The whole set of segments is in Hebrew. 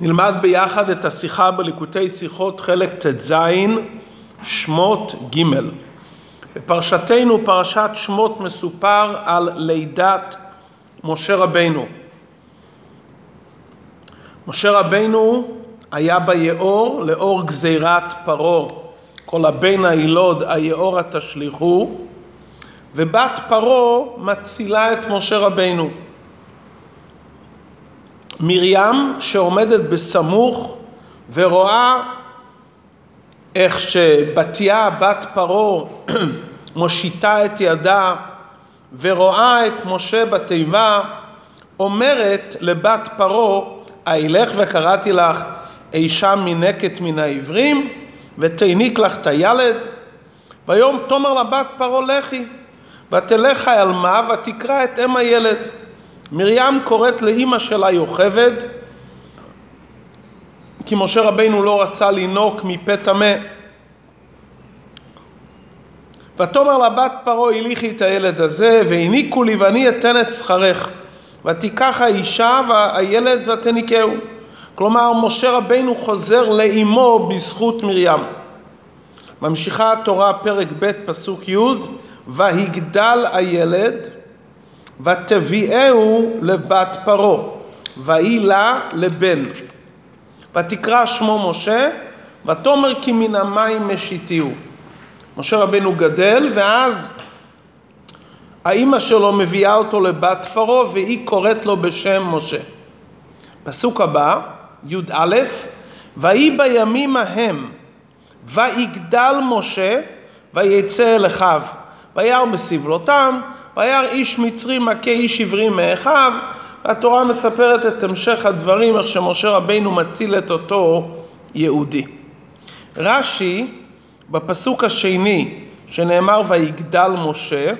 נלמד ביחד את השיחה בליקוטי שיחות חלק ט"ז, שמות ג'. בפרשתנו, פרשת שמות, מסופר על לידת משה רבנו. משה רבנו היה ביאור לאור גזירת פרעה, כל הבן הילוד היאורה תשליכו, ובת פרעה מצילה את משה רבנו. מרים שעומדת בסמוך ורואה איך שבתיה בת פרעה מושיטה את ידה ורואה את משה בתיבה אומרת לבת פרעה אילך וקראתי לך אישה מינקת מן העברים ותעניק לך את הילד. ויום תאמר לבת פרעה לכי ותלך העלמה ותקרא את אם הילד מרים קוראת לאימא שלה יוכבד, כי משה רבינו לא רצה לינוק מפה טמא. ותאמר לבת פרעה הליכי את הילד הזה והניקו לי ואני אתן את שכרך ותיקח האישה והילד ותניקהו. כלומר משה רבינו חוזר לאימו בזכות מרים. ממשיכה התורה פרק ב' פסוק י' ויגדל הילד ותביאהו לבת פרעה, ויהי לה לבן. ותקרא שמו משה, ותאמר כי מן המים משיתיהו. משה רבנו גדל, ואז האימא שלו מביאה אותו לבת פרעה, והיא קוראת לו בשם משה. פסוק הבא, י"א, ויהי בימים ההם, ויגדל משה, ויצא אל אחיו, וירא בסבלותם, וירא איש מצרי מכה איש עברי מאחיו, והתורה מספרת את המשך הדברים, איך שמשה רבינו מציל את אותו יהודי. רש"י, בפסוק השני, שנאמר ויגדל משה,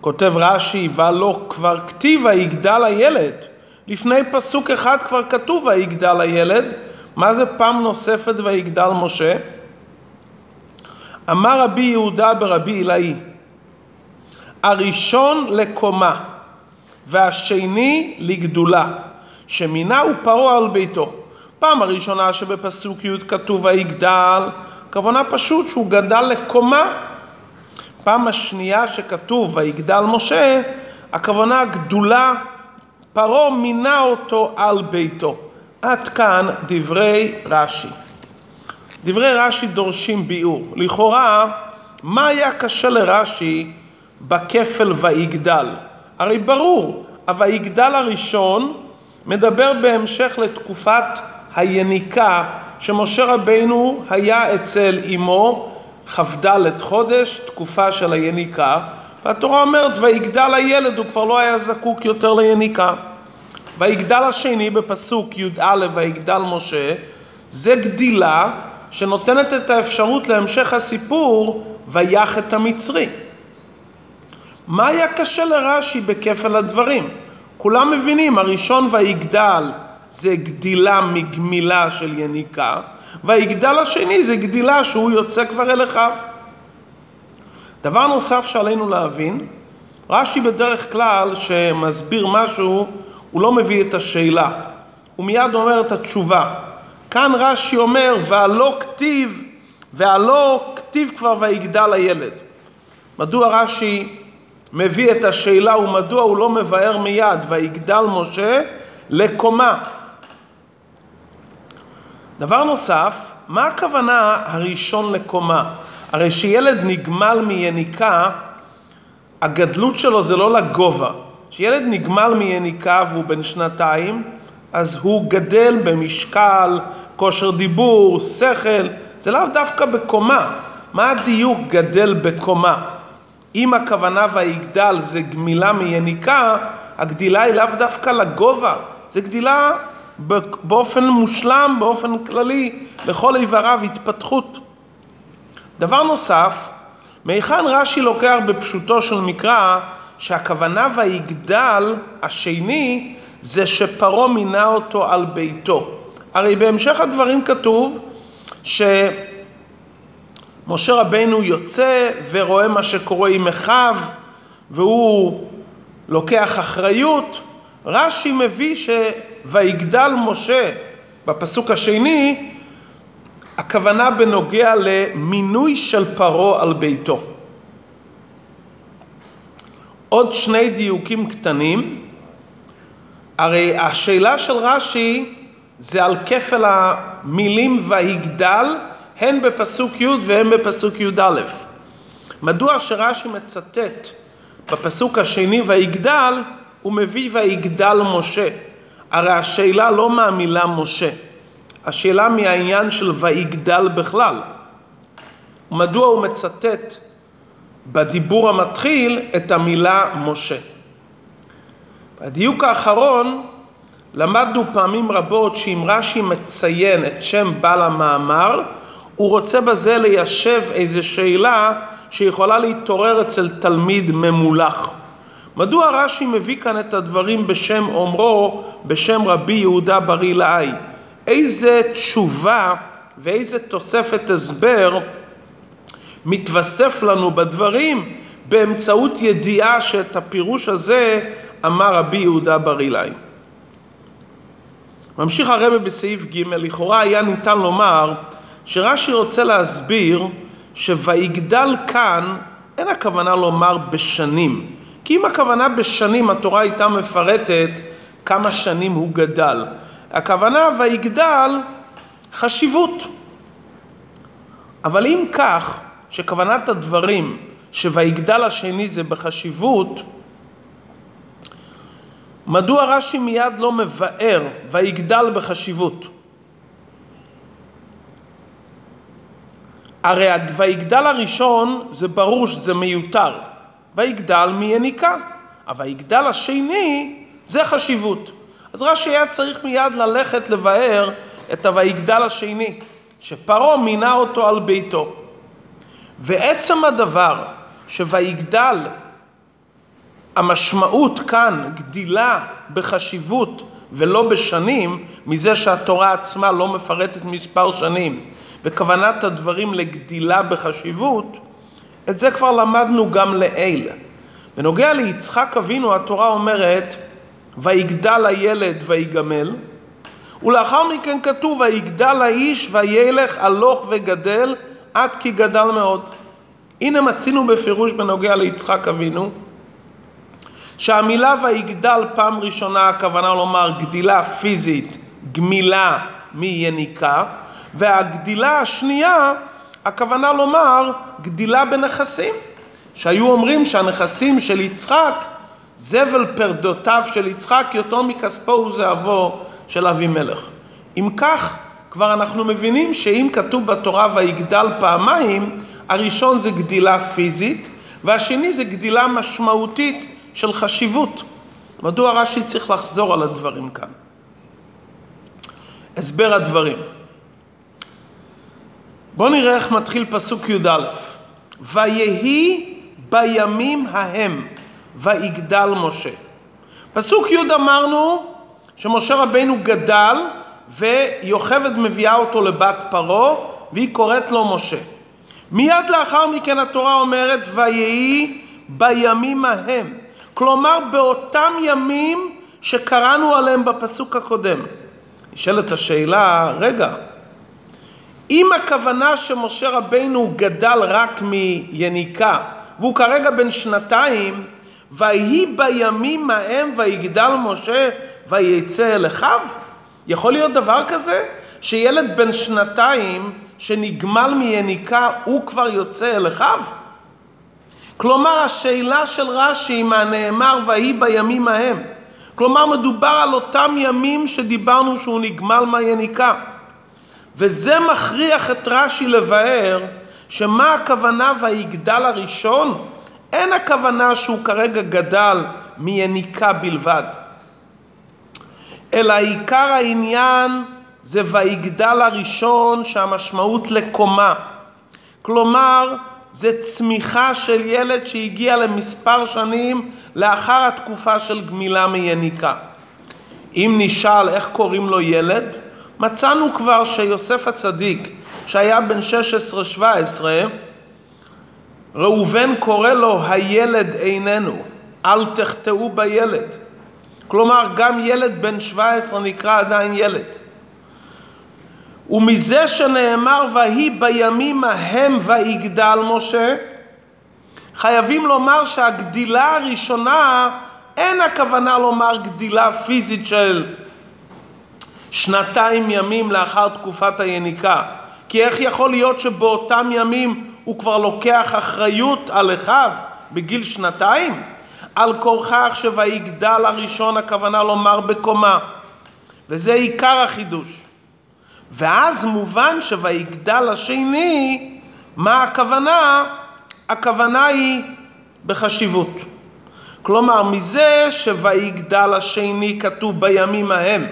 כותב רש"י, ולא כבר כתיב ויגדל הילד. לפני פסוק אחד כבר כתוב ויגדל הילד, מה זה פעם נוספת ויגדל משה? אמר רבי יהודה ברבי עילאי, הראשון לקומה והשני לגדולה, שמינה הוא פרעה על ביתו. פעם הראשונה שבפסוק י' כתוב ויגדל, כוונה פשוט שהוא גדל לקומה. פעם השנייה שכתוב ויגדל משה, הכוונה גדולה, פרעה מינה אותו על ביתו. עד כאן דברי רש"י. דברי רש"י דורשים ביאור. לכאורה, מה היה קשה לרש"י בכפל ויגדל? הרי ברור, הויגדל הראשון מדבר בהמשך לתקופת היניקה שמשה רבינו היה אצל אמו כ"ד חודש, תקופה של היניקה, והתורה אומרת ויגדל הילד, הוא כבר לא היה זקוק יותר ליניקה. ויגדל השני בפסוק י"א ויגדל משה, זה גדילה שנותנת את האפשרות להמשך הסיפור ויח את המצרי. מה היה קשה לרש"י בכפל הדברים? כולם מבינים, הראשון ויגדל זה גדילה מגמילה של יניקה, ויגדל השני זה גדילה שהוא יוצא כבר אל אחיו. דבר נוסף שעלינו להבין, רש"י בדרך כלל שמסביר משהו, הוא לא מביא את השאלה, הוא מיד אומר את התשובה. כאן רש"י אומר, והלא כתיב, והלא כתיב כבר ויגדל הילד. מדוע רש"י מביא את השאלה ומדוע הוא לא מבאר מיד, ויגדל משה לקומה. דבר נוסף, מה הכוונה הראשון לקומה? הרי שילד נגמל מיניקה, הגדלות שלו זה לא לגובה. כשילד נגמל מיניקה והוא בן שנתיים, אז הוא גדל במשקל, כושר דיבור, שכל, זה לאו דווקא בקומה. מה הדיוק גדל בקומה? אם הכוונה ויגדל זה גמילה מיניקה, הגדילה היא לאו דווקא לגובה, זה גדילה באופן מושלם, באופן כללי, לכל איבריו התפתחות. דבר נוסף, מהיכן רש"י לוקח בפשוטו של מקרא שהכוונה ויגדל השני זה שפרעה מינה אותו על ביתו. הרי בהמשך הדברים כתוב שמשה רבנו יוצא ורואה מה שקורה עם אחיו והוא לוקח אחריות רש"י מביא שויגדל משה בפסוק השני, הכוונה בנוגע למינוי של פרעה על ביתו. עוד שני דיוקים קטנים. הרי השאלה של רש"י זה על כפל המילים ויגדל, הן בפסוק י' והן בפסוק י"א. מדוע שרש"י מצטט בפסוק השני ויגדל, הוא מביא ויגדל משה. הרי השאלה לא מהמילה משה, השאלה מהעניין של ויגדל בכלל. מדוע הוא מצטט בדיבור המתחיל את המילה משה. בדיוק האחרון למדנו פעמים רבות שאם רש"י מציין את שם בעל המאמר, הוא רוצה בזה ליישב איזו שאלה שיכולה להתעורר אצל תלמיד ממולח. מדוע רש"י מביא כאן את הדברים בשם אומרו, בשם רבי יהודה בר אילאי? איזה תשובה ואיזה תוספת הסבר מתווסף לנו בדברים באמצעות ידיעה שאת הפירוש הזה אמר רבי יהודה בר אילאי. ממשיך הרבה בסעיף ג', לכאורה היה ניתן לומר שרש"י רוצה להסביר שויגדל כאן אין הכוונה לומר בשנים. כי אם הכוונה בשנים, התורה הייתה מפרטת כמה שנים הוא גדל. הכוונה ויגדל חשיבות. אבל אם כך, שכוונת הדברים שויגדל השני זה בחשיבות, מדוע רש"י מיד לא מבאר ויגדל בחשיבות? הרי ויגדל הראשון זה ברור שזה מיותר, ויגדל מיניקה, אבל ויגדל השני זה חשיבות. אז רש"י היה צריך מיד ללכת לבאר את הויגדל השני, שפרעה מינה אותו על ביתו. ועצם הדבר שויגדל, המשמעות כאן גדילה בחשיבות ולא בשנים, מזה שהתורה עצמה לא מפרטת מספר שנים, וכוונת הדברים לגדילה בחשיבות, את זה כבר למדנו גם לעיל. בנוגע ליצחק אבינו התורה אומרת ויגדל הילד ויגמל ולאחר מכן כתוב ויגדל האיש וילך הלוך וגדל עד כי גדל מאוד. הנה מצינו בפירוש בנוגע ליצחק אבינו, שהמילה ויגדל פעם ראשונה הכוונה לומר גדילה פיזית, גמילה מיניקה, והגדילה השנייה הכוונה לומר גדילה בנכסים, שהיו אומרים שהנכסים של יצחק, זבל פרדותיו של יצחק יותר מכספו וזהבו של אבימלך. אם כך, כבר אנחנו מבינים שאם כתוב בתורה ויגדל פעמיים, הראשון זה גדילה פיזית, והשני זה גדילה משמעותית של חשיבות. מדוע רש"י צריך לחזור על הדברים כאן? הסבר הדברים. בואו נראה איך מתחיל פסוק י"א: ויהי בימים ההם ויגדל משה. פסוק י' אמרנו שמשה רבינו גדל ויוכבד מביאה אותו לבת פרעה והיא קוראת לו משה. מיד לאחר מכן התורה אומרת ויהי בימים ההם. כלומר באותם ימים שקראנו עליהם בפסוק הקודם. נשאלת השאלה, רגע, אם הכוונה שמשה רבינו גדל רק מיניקה והוא כרגע בן שנתיים, ויהי בימים ההם ויגדל משה ויצא אל אחיו? יכול להיות דבר כזה? שילד בן שנתיים שנגמל מיניקה הוא כבר יוצא אל אחיו? כלומר השאלה של רש"י מהנאמר ויהי בימים ההם. כלומר מדובר על אותם ימים שדיברנו שהוא נגמל מהיניקה. וזה מכריח את רש"י לבאר שמה הכוונה ויגדל הראשון? אין הכוונה שהוא כרגע גדל מיניקה בלבד. אלא עיקר העניין זה ויגדל הראשון שהמשמעות לקומה. כלומר, זה צמיחה של ילד שהגיע למספר שנים לאחר התקופה של גמילה מיניקה. אם נשאל איך קוראים לו ילד, מצאנו כבר שיוסף הצדיק, שהיה בן 16-17, ראובן קורא לו הילד איננו, אל תחטאו בילד. כלומר, גם ילד בן 17 נקרא עדיין ילד. ומזה שנאמר ויהי בימים ההם ויגדל משה, חייבים לומר שהגדילה הראשונה אין הכוונה לומר גדילה פיזית של שנתיים ימים לאחר תקופת היניקה. כי איך יכול להיות שבאותם ימים הוא כבר לוקח אחריות על אחיו בגיל שנתיים? על כורכך שויגדל הראשון הכוונה לומר בקומה. וזה עיקר החידוש. ואז מובן שויגדל השני, מה הכוונה? הכוונה היא בחשיבות. כלומר, מזה שויגדל השני כתוב בימים ההם.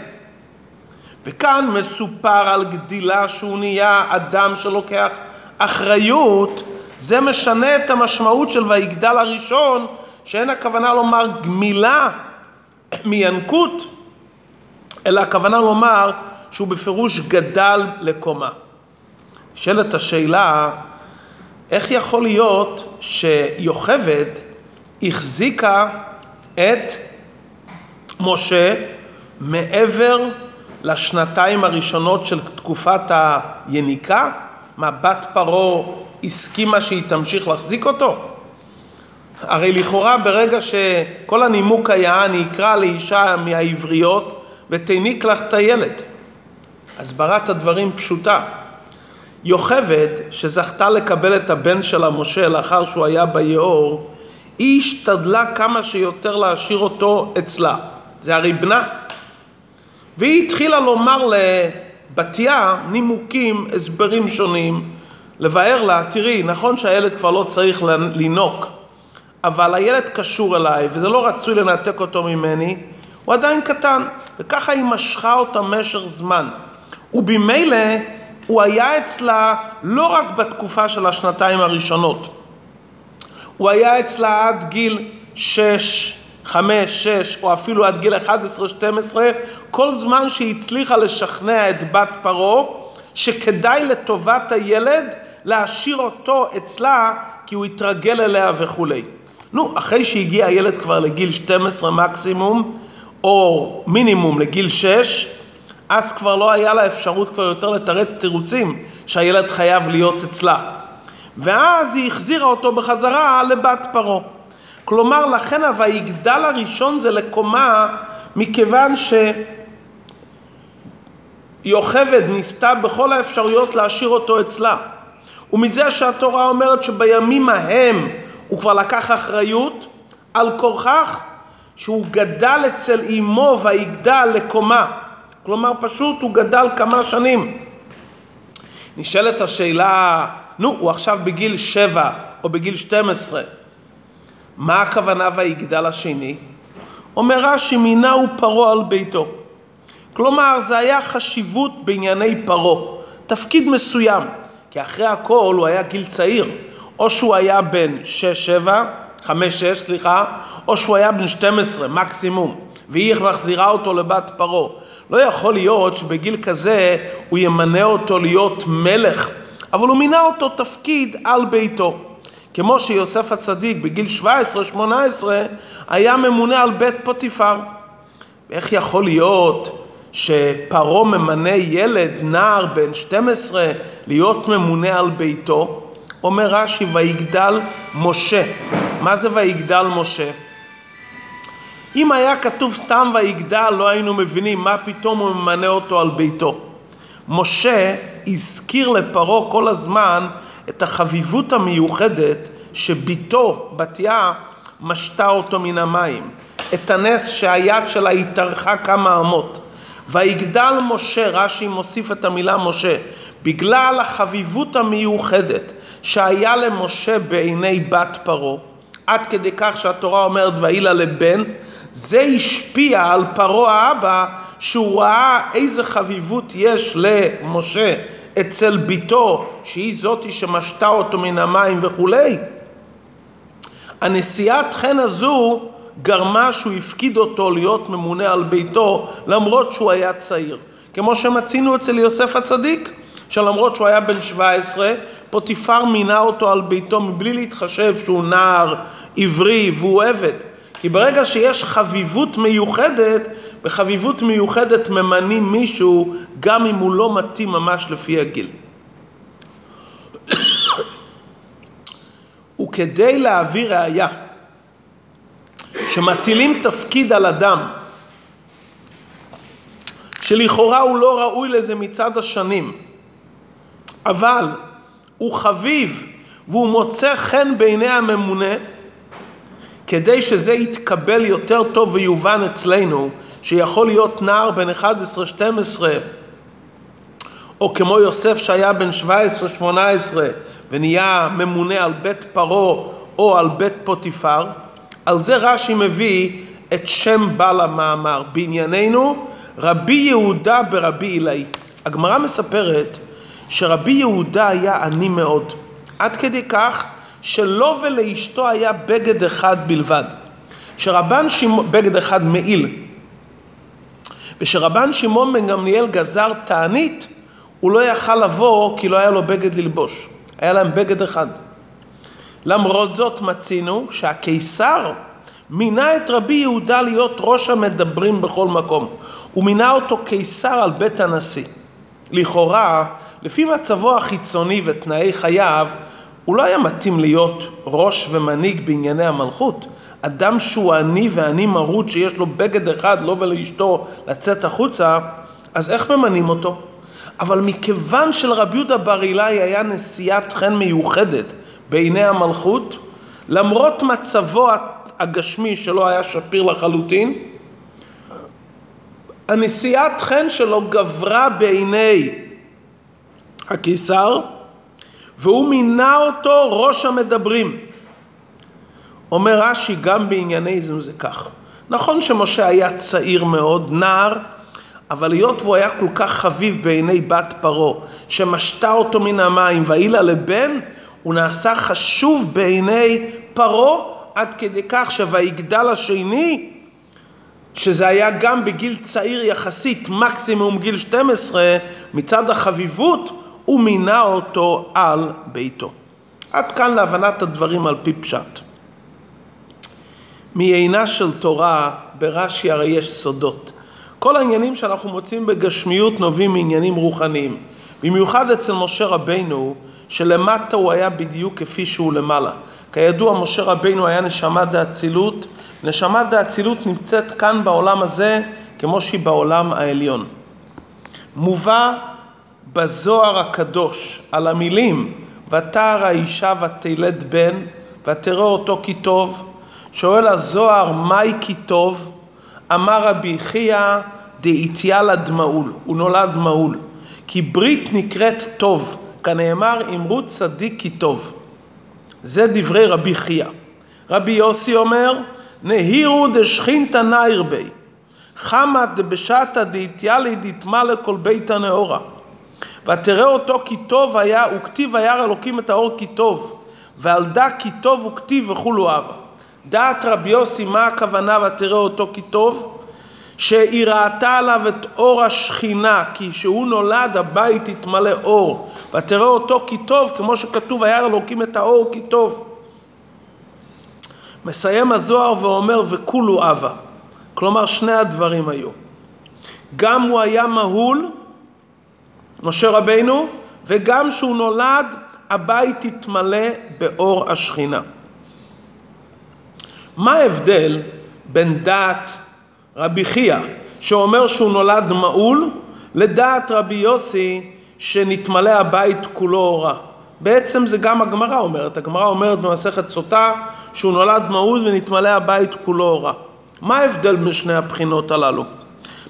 וכאן מסופר על גדילה שהוא נהיה אדם שלוקח אחריות, זה משנה את המשמעות של ויגדל הראשון, שאין הכוונה לומר גמילה מינקות, אלא הכוונה לומר שהוא בפירוש גדל לקומה. נשאלת השאלה, איך יכול להיות שיוכבד החזיקה את משה מעבר לשנתיים הראשונות של תקופת היניקה? מה, בת פרעה הסכימה שהיא תמשיך להחזיק אותו? הרי לכאורה ברגע שכל הנימוק היה, אני אקרא לאישה מהעבריות ותיניק לך את הילד. הסברת הדברים פשוטה. יוכבד, שזכתה לקבל את הבן שלה, משה, לאחר שהוא היה ביאור, היא השתדלה כמה שיותר להשאיר אותו אצלה. זה הרי בנה. והיא התחילה לומר לבתיה נימוקים, הסברים שונים, לבאר לה, תראי, נכון שהילד כבר לא צריך לינוק, אבל הילד קשור אליי, וזה לא רצוי לנתק אותו ממני, הוא עדיין קטן, וככה היא משכה אותה משך זמן. ובמילא הוא היה אצלה לא רק בתקופה של השנתיים הראשונות, הוא היה אצלה עד גיל שש, חמש, שש, או אפילו עד גיל 11-12, כל זמן שהיא הצליחה לשכנע את בת פרעה שכדאי לטובת הילד להשאיר אותו אצלה כי הוא יתרגל אליה וכולי. נו, אחרי שהגיע הילד כבר לגיל 12 מקסימום, או מינימום לגיל 6, אז כבר לא היה לה אפשרות כבר יותר לתרץ תירוצים שהילד חייב להיות אצלה. ואז היא החזירה אותו בחזרה לבת פרעה. כלומר, לכן ה"ויגדל" הראשון זה לקומה, מכיוון שיוכבד ניסתה בכל האפשרויות להשאיר אותו אצלה. ומזה שהתורה אומרת שבימים ההם הוא כבר לקח אחריות, על כורכך שהוא גדל אצל אמו ויגדל לקומה. כלומר, פשוט הוא גדל כמה שנים. נשאלת השאלה, נו, הוא עכשיו בגיל שבע או בגיל 12, מה הכוונה ויגדל השני? אומר רש"י, מינהו פרעה על ביתו. כלומר, זה היה חשיבות בענייני פרעה, תפקיד מסוים, כי אחרי הכל הוא היה גיל צעיר, או שהוא היה בן 6-7, 5-6 סליחה, או שהוא היה בן 12 מקסימום, והיא מחזירה אותו לבת פרעה. לא יכול להיות שבגיל כזה הוא ימנה אותו להיות מלך, אבל הוא מינה אותו תפקיד על ביתו. כמו שיוסף הצדיק בגיל 17-18 היה ממונה על בית פוטיפר. איך יכול להיות שפרעה ממנה ילד, נער בן 12, להיות ממונה על ביתו? אומר רש"י, ויגדל משה. מה זה ויגדל משה? אם היה כתוב סתם ויגדל, לא היינו מבינים מה פתאום הוא ממנה אותו על ביתו. משה הזכיר לפרעה כל הזמן את החביבות המיוחדת שביתו, בתיה, משתה אותו מן המים. את הנס שהיד שלה התארכה כמה אמות. ויגדל משה, רש"י מוסיף את המילה משה, בגלל החביבות המיוחדת שהיה למשה בעיני בת פרעה, עד כדי כך שהתורה אומרת ויהי לה לבן, זה השפיע על פרעה האבא, שהוא ראה איזה חביבות יש למשה אצל ביתו, שהיא זאתי שמשתה אותו מן המים וכולי. הנשיאת חן הזו גרמה שהוא הפקיד אותו להיות ממונה על ביתו למרות שהוא היה צעיר. כמו שמצינו אצל יוסף הצדיק, שלמרות שהוא היה בן 17, פוטיפר מינה אותו על ביתו מבלי להתחשב שהוא נער עברי והוא עבד. כי ברגע שיש חביבות מיוחדת, בחביבות מיוחדת ממנים מישהו גם אם הוא לא מתאים ממש לפי הגיל. וכדי להביא ראיה שמטילים תפקיד על אדם שלכאורה הוא לא ראוי לזה מצד השנים, אבל הוא חביב והוא מוצא חן בעיני הממונה, כדי שזה יתקבל יותר טוב ויובן אצלנו, שיכול להיות נער בן 11-12, או כמו יוסף שהיה בן 17-18 ונהיה ממונה על בית פרעה או על בית פוטיפר, על זה רש"י מביא את שם בעל המאמר. בענייננו, רבי יהודה ברבי עילאי. הגמרא מספרת שרבי יהודה היה עני מאוד, עד כדי כך שלו ולאשתו היה בגד אחד בלבד. שרבן שמעון, בגד אחד מעיל, ושרבן שמעון בן גמליאל גזר תענית, הוא לא יכל לבוא כי לא היה לו בגד ללבוש. היה להם בגד אחד. למרות זאת מצינו שהקיסר מינה את רבי יהודה להיות ראש המדברים בכל מקום. הוא מינה אותו קיסר על בית הנשיא. לכאורה, לפי מצבו החיצוני ותנאי חייו, הוא לא היה מתאים להיות ראש ומנהיג בענייני המלכות. אדם שהוא עני ועני מרות שיש לו בגד אחד, לא ולאשתו לצאת החוצה, אז איך ממנים אותו? אבל מכיוון שלרבי יהודה בר אילאי היה נשיאת חן מיוחדת בעיני המלכות, למרות מצבו הגשמי שלא היה שפיר לחלוטין, הנשיאת חן שלו גברה בעיני הקיסר, והוא מינה אותו ראש המדברים. אומר רש"י, גם בענייני זו זה כך. נכון שמשה היה צעיר מאוד, נער, אבל היות והוא היה כל כך חביב בעיני בת פרעה, שמשתה אותו מן המים והעילה לבן, הוא נעשה חשוב בעיני פרעה עד כדי כך שויגדל השני, שזה היה גם בגיל צעיר יחסית, מקסימום גיל 12, מצד החביבות, הוא מינה אותו על ביתו. עד כאן להבנת הדברים על פי פשט. מעיינה של תורה, ברש"י הרי יש סודות. כל העניינים שאנחנו מוצאים בגשמיות נובעים מעניינים רוחניים. במיוחד אצל משה רבינו, שלמטה הוא היה בדיוק כפי שהוא למעלה. כידוע, משה רבינו היה נשמת דאצילות. נשמת דאצילות נמצאת כאן בעולם הזה, כמו שהיא בעולם העליון. מובא בזוהר הקדוש על המילים ותער האישה ותלד בן ותראה אותו כי טוב שואל הזוהר מהי כי טוב? אמר רבי חייא דאיתיאלה דמאול הוא נולד מאול. כי ברית נקראת טוב כנאמר אמרו צדיק כי טוב זה דברי רבי חייא רבי יוסי אומר נהירו דשכינתא נאיר בי חמא דבשתא דאיתיאלי דתמלא לכל בית הנאורה ותראה אותו כי טוב היה, וכתיב וירא אלוקים את האור כי טוב, ועל דא כי טוב וכתיב וכולו אבא. דעת רבי יוסי, מה הכוונה ותראה אותו כי טוב? שהיא ראתה עליו את אור השכינה, כי כשהוא נולד הבית התמלא אור. ותראה אותו כי טוב, כמו שכתוב, וירא אלוקים את האור כי טוב. מסיים הזוהר ואומר וכולו אבא. כלומר שני הדברים היו. גם הוא היה מהול, משה רבינו, וגם שהוא נולד, הבית התמלא באור השכינה. מה ההבדל בין דעת רבי חייא, שאומר שהוא נולד מעול, לדעת רבי יוסי, שנתמלא הבית כולו אורה? בעצם זה גם הגמרא אומרת, הגמרא אומרת במסכת סוטה שהוא נולד מעוז ונתמלא הבית כולו אורה. מה ההבדל בין שני הבחינות הללו?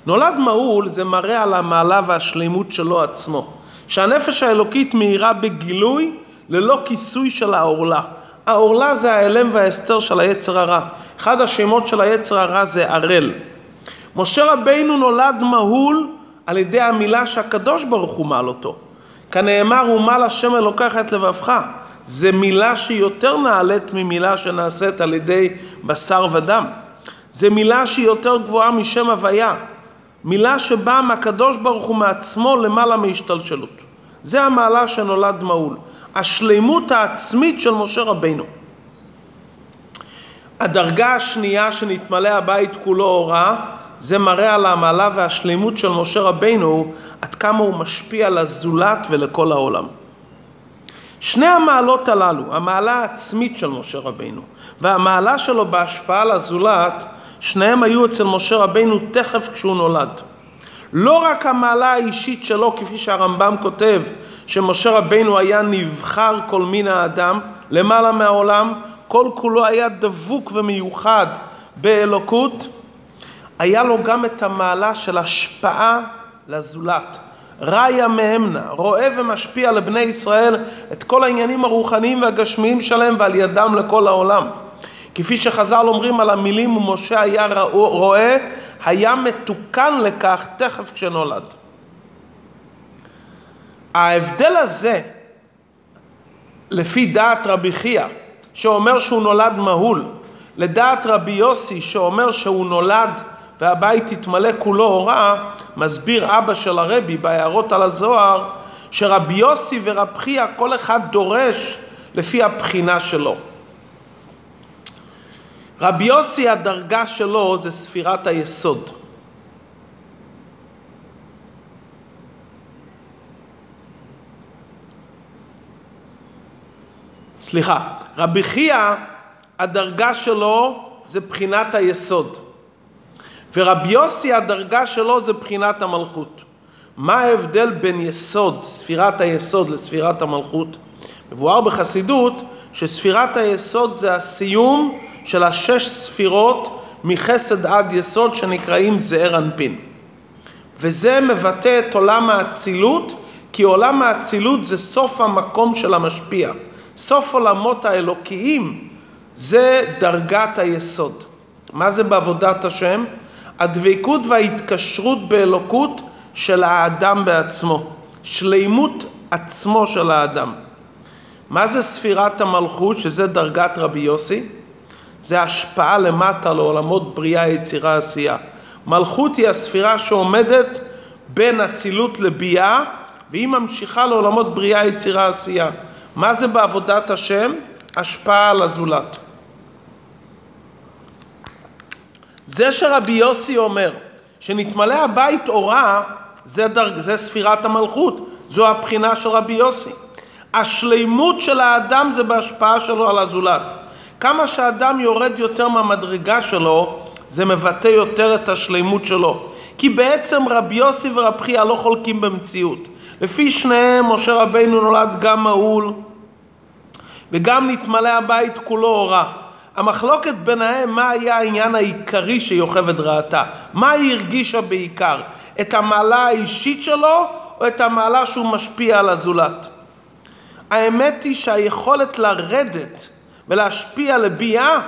נולד מעול זה מראה על המעלה והשלימות שלו עצמו. שהנפש האלוקית מאירה בגילוי ללא כיסוי של העורלה. העורלה זה ההלם וההסתר של היצר הרע. אחד השמות של היצר הרע זה ערל. משה רבינו נולד מהול על ידי המילה שהקדוש ברוך הוא מעל אותו. כנאמר, ומעל השם אלוקח את לבבך. זה מילה שהיא יותר נעלית ממילה שנעשית על ידי בשר ודם. זה מילה שהיא יותר גבוהה משם הוויה. מילה שבאה מהקדוש ברוך הוא מעצמו למעלה מהשתלשלות. זה המעלה שנולד מעול. השלימות העצמית של משה רבינו. הדרגה השנייה שנתמלא הבית כולו אורה, זה מראה על המעלה והשלימות של משה רבינו, עד כמה הוא משפיע לזולת ולכל העולם. שני המעלות הללו, המעלה העצמית של משה רבינו והמעלה שלו בהשפעה לזולת, שניהם היו אצל משה רבינו תכף כשהוא נולד. לא רק המעלה האישית שלו, כפי שהרמב"ם כותב, שמשה רבינו היה נבחר כל מין האדם, למעלה מהעולם, כל כולו היה דבוק ומיוחד באלוקות, היה לו גם את המעלה של השפעה לזולת. ראיה מהמנה, רואה ומשפיע לבני ישראל את כל העניינים הרוחניים והגשמיים שלהם ועל ידם לכל העולם. כפי שחז"ל אומרים על המילים ומשה היה רואה, היה מתוקן לכך תכף כשנולד. ההבדל הזה, לפי דעת רבי חייא, שאומר שהוא נולד מהול, לדעת רבי יוסי שאומר שהוא נולד והבית יתמלא כולו אורה, מסביר אבא של הרבי בהערות על הזוהר, שרבי יוסי ורב חייא כל אחד דורש לפי הבחינה שלו. רבי יוסי הדרגה שלו זה ספירת היסוד. סליחה, רבי חייא הדרגה שלו זה בחינת היסוד. ורבי יוסי הדרגה שלו זה בחינת המלכות. מה ההבדל בין יסוד, ספירת היסוד לספירת המלכות? מבואר בחסידות שספירת היסוד זה הסיום של השש ספירות מחסד עד יסוד שנקראים זעיר אנפין. וזה מבטא את עולם האצילות, כי עולם האצילות זה סוף המקום של המשפיע. סוף עולמות האלוקיים זה דרגת היסוד. מה זה בעבודת השם? הדבקות וההתקשרות באלוקות של האדם בעצמו, שלימות עצמו של האדם. מה זה ספירת המלכות, שזה דרגת רבי יוסי? זה השפעה למטה לעולמות בריאה, יצירה, עשייה. מלכות היא הספירה שעומדת בין אצילות לביאה, והיא ממשיכה לעולמות בריאה, יצירה, עשייה. מה זה בעבודת השם? השפעה על הזולת. זה שרבי יוסי אומר שנתמלא הבית אורה, זה, דרג, זה ספירת המלכות, זו הבחינה של רבי יוסי. השלימות של האדם זה בהשפעה שלו על הזולת. כמה שאדם יורד יותר מהמדרגה שלו, זה מבטא יותר את השלימות שלו. כי בעצם רבי יוסי ורבי חייא לא חולקים במציאות. לפי שניהם, משה רבינו נולד גם מהול, וגם נתמלא הבית כולו אורה. המחלוקת ביניהם מה היה העניין העיקרי שיוכב את רעתה. מה היא הרגישה בעיקר? את המעלה האישית שלו או את המעלה שהוא משפיע על הזולת? האמת היא שהיכולת לרדת ולהשפיע לביאה,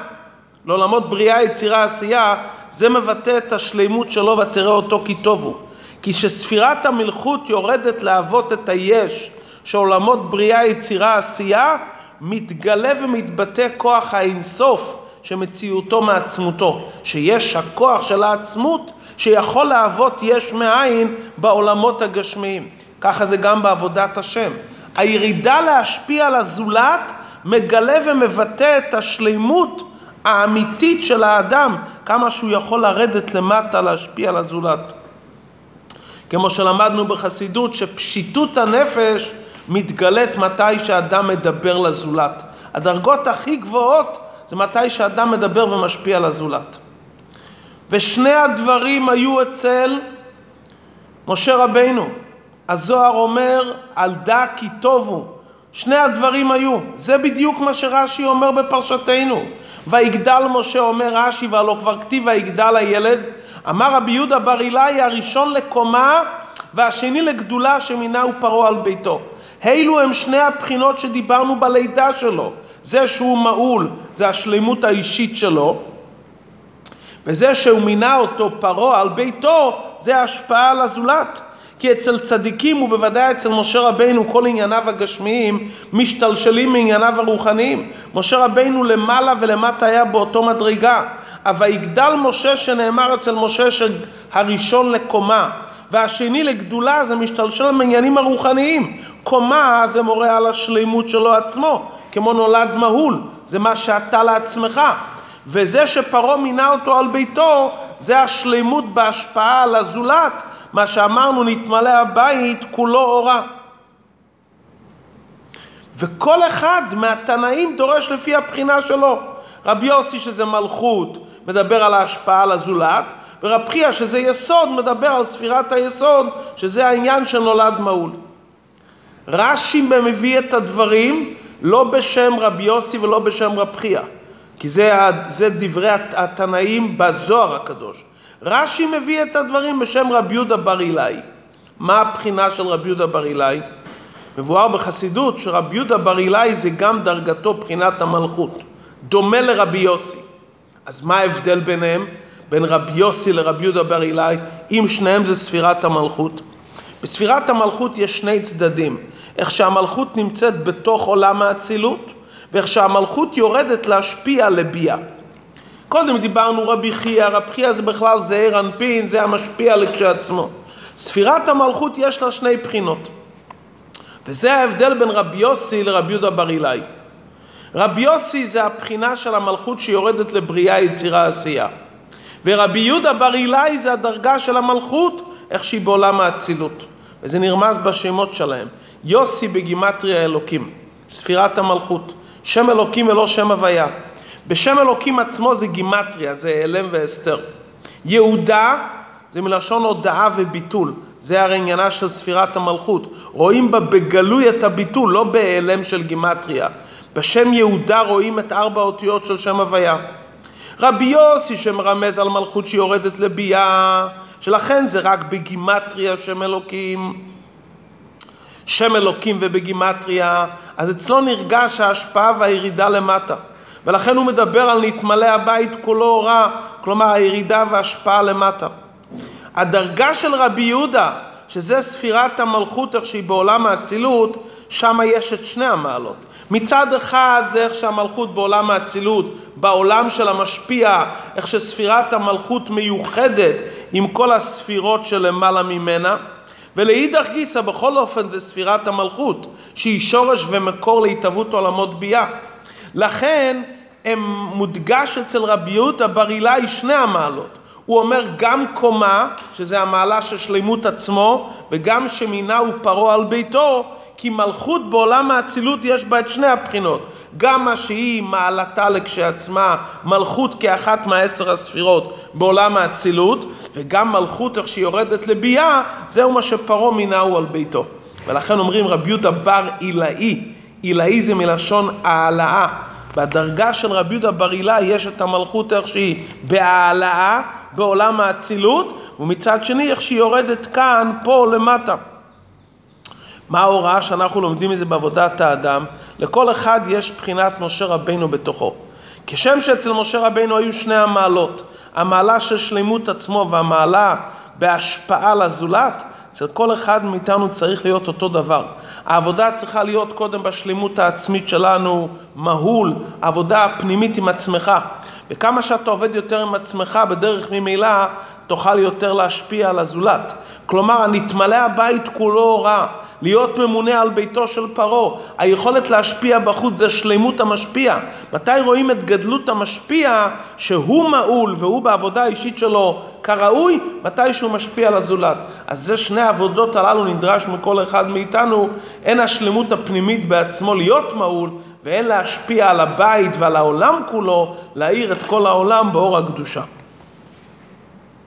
לעולמות בריאה, יצירה, עשייה, זה מבטא את השלימות שלו ותראה אותו כי טוב הוא. כי כשספירת המלכות יורדת להוות את היש שעולמות בריאה, יצירה, עשייה, מתגלה ומתבטא כוח האינסוף שמציאותו מעצמותו, שיש הכוח של העצמות שיכול להוות יש מאין בעולמות הגשמיים. ככה זה גם בעבודת השם. הירידה להשפיע על הזולת מגלה ומבטא את השלימות האמיתית של האדם, כמה שהוא יכול לרדת למטה להשפיע על הזולת. כמו שלמדנו בחסידות, שפשיטות הנפש מתגלית מתי שאדם מדבר לזולת. הדרגות הכי גבוהות זה מתי שאדם מדבר ומשפיע על הזולת. ושני הדברים היו אצל משה רבינו. הזוהר אומר, על דא כי טובו. שני הדברים היו. זה בדיוק מה שרש"י אומר בפרשתנו. ויגדל משה, אומר רש"י, והלא כבר כתיב ויגדל הילד. אמר רבי יהודה בר אילאי, הראשון לקומה והשני לגדולה שמינהו פרעה על ביתו. אלו הם שני הבחינות שדיברנו בלידה שלו. זה שהוא מעול, זה השלמות האישית שלו, וזה שהוא מינה אותו פרעה על ביתו, זה ההשפעה על הזולת. כי אצל צדיקים ובוודאי אצל משה רבינו כל ענייניו הגשמיים משתלשלים מענייניו הרוחניים. משה רבינו למעלה ולמטה היה באותו מדרגה. אבל יגדל משה שנאמר אצל משה שהראשון לקומה והשני לגדולה זה משתלשל מעניינים הרוחניים. קומה זה מורה על השלימות שלו עצמו, כמו נולד מהול, זה מה שאתה לעצמך. וזה שפרעה מינה אותו על ביתו, זה השלימות בהשפעה על הזולת, מה שאמרנו, נתמלא הבית כולו אורה. וכל אחד מהתנאים דורש לפי הבחינה שלו. רבי יוסי שזה מלכות, מדבר על ההשפעה על הזולת, ורב חייא שזה יסוד, מדבר על ספירת היסוד, שזה העניין שנולד מעול. רש"י מביא את הדברים לא בשם רבי יוסי ולא בשם רב חייא, כי זה, זה דברי התנאים בזוהר הקדוש. רש"י מביא את הדברים בשם רבי יהודה בר אילאי. מה הבחינה של רבי יהודה בר אילאי? מבואר בחסידות שרבי יהודה בר אילאי זה גם דרגתו בחינת המלכות, דומה לרבי יוסי. אז מה ההבדל ביניהם? בין רבי יוסי לרבי יהודה בר אילאי, אם שניהם זה ספירת המלכות? בספירת המלכות יש שני צדדים, איך שהמלכות נמצאת בתוך עולם האצילות, ואיך שהמלכות יורדת להשפיע לביאה. קודם דיברנו רבי חייא, רבי חייא זה בכלל זעיר אנפין, זה המשפיע לכשעצמו. ספירת המלכות יש לה שני בחינות. וזה ההבדל בין רבי יוסי לרבי יהודה בר אילאי. רבי יוסי זה הבחינה של המלכות שיורדת לבריאה, יצירה, עשייה. ורבי יהודה בר אילאי זה הדרגה של המלכות, איך שהיא בעולם האצילות. וזה נרמז בשמות שלהם. יוסי בגימטריה אלוקים, ספירת המלכות. שם אלוקים ולא שם הוויה. בשם אלוקים עצמו זה גימטריה, זה העלם ואסתר. יהודה זה מלשון הודאה וביטול. זה הרי עניינה של ספירת המלכות. רואים בה בגלוי את הביטול, לא בהיעלם של גימטריה. בשם יהודה רואים את ארבע האותיות של שם הוויה. רבי יוסי שמרמז על מלכות שיורדת לביאה, שלכן זה רק בגימטריה שם אלוקים. שם אלוקים ובגימטריה, אז אצלו נרגש ההשפעה והירידה למטה. ולכן הוא מדבר על נתמלא הבית כולו אורה, כלומר הירידה וההשפעה למטה. הדרגה של רבי יהודה, שזה ספירת המלכות איך שהיא בעולם האצילות, שם יש את שני המעלות. מצד אחד זה איך שהמלכות בעולם האצילות, בעולם של המשפיע, איך שספירת המלכות מיוחדת עם כל הספירות שלמעלה ממנה. ולאידך גיסא בכל אופן זה ספירת המלכות, שהיא שורש ומקור להתהוות עולמות ביאה. לכן הם מודגש אצל רבי יהודה בר אילאי שני המעלות. הוא אומר גם קומה, שזה המעלה של שלימות עצמו, וגם שמינה הוא פרעה על ביתו, כי מלכות בעולם האצילות יש בה את שני הבחינות. גם מה שהיא מעלתה לכשעצמה, מלכות כאחת מהעשר הספירות בעולם האצילות, וגם מלכות איך שהיא יורדת לביאה, זהו מה שפרעה מינה הוא על ביתו. ולכן אומרים רבי יהודה בר עילאי, עילאי זה מלשון העלאה. בדרגה של רבי יהודה בר אילאי יש את המלכות איך שהיא בהעלאה בעולם האצילות, ומצד שני איך שהיא יורדת כאן, פה למטה. מה ההוראה שאנחנו לומדים מזה בעבודת האדם? לכל אחד יש בחינת משה רבינו בתוכו. כשם שאצל משה רבינו היו שני המעלות, המעלה של שלמות עצמו והמעלה בהשפעה לזולת, אצל כל אחד מאיתנו צריך להיות אותו דבר. העבודה צריכה להיות קודם בשלמות העצמית שלנו, מהול, עבודה פנימית עם עצמך. וכמה שאתה עובד יותר עם עצמך, בדרך ממילא תוכל יותר להשפיע על הזולת. כלומר, הנתמלא הבית כולו רע, להיות ממונה על ביתו של פרעה, היכולת להשפיע בחוץ זה שלמות המשפיע. מתי רואים את גדלות המשפיע שהוא מעול והוא בעבודה האישית שלו כראוי? מתי שהוא משפיע על הזולת. אז זה שני העבודות הללו נדרש מכל אחד מאיתנו, הן השלמות הפנימית בעצמו להיות מעול, והן להשפיע על הבית ועל העולם כולו, להאיר את כל העולם באור הקדושה.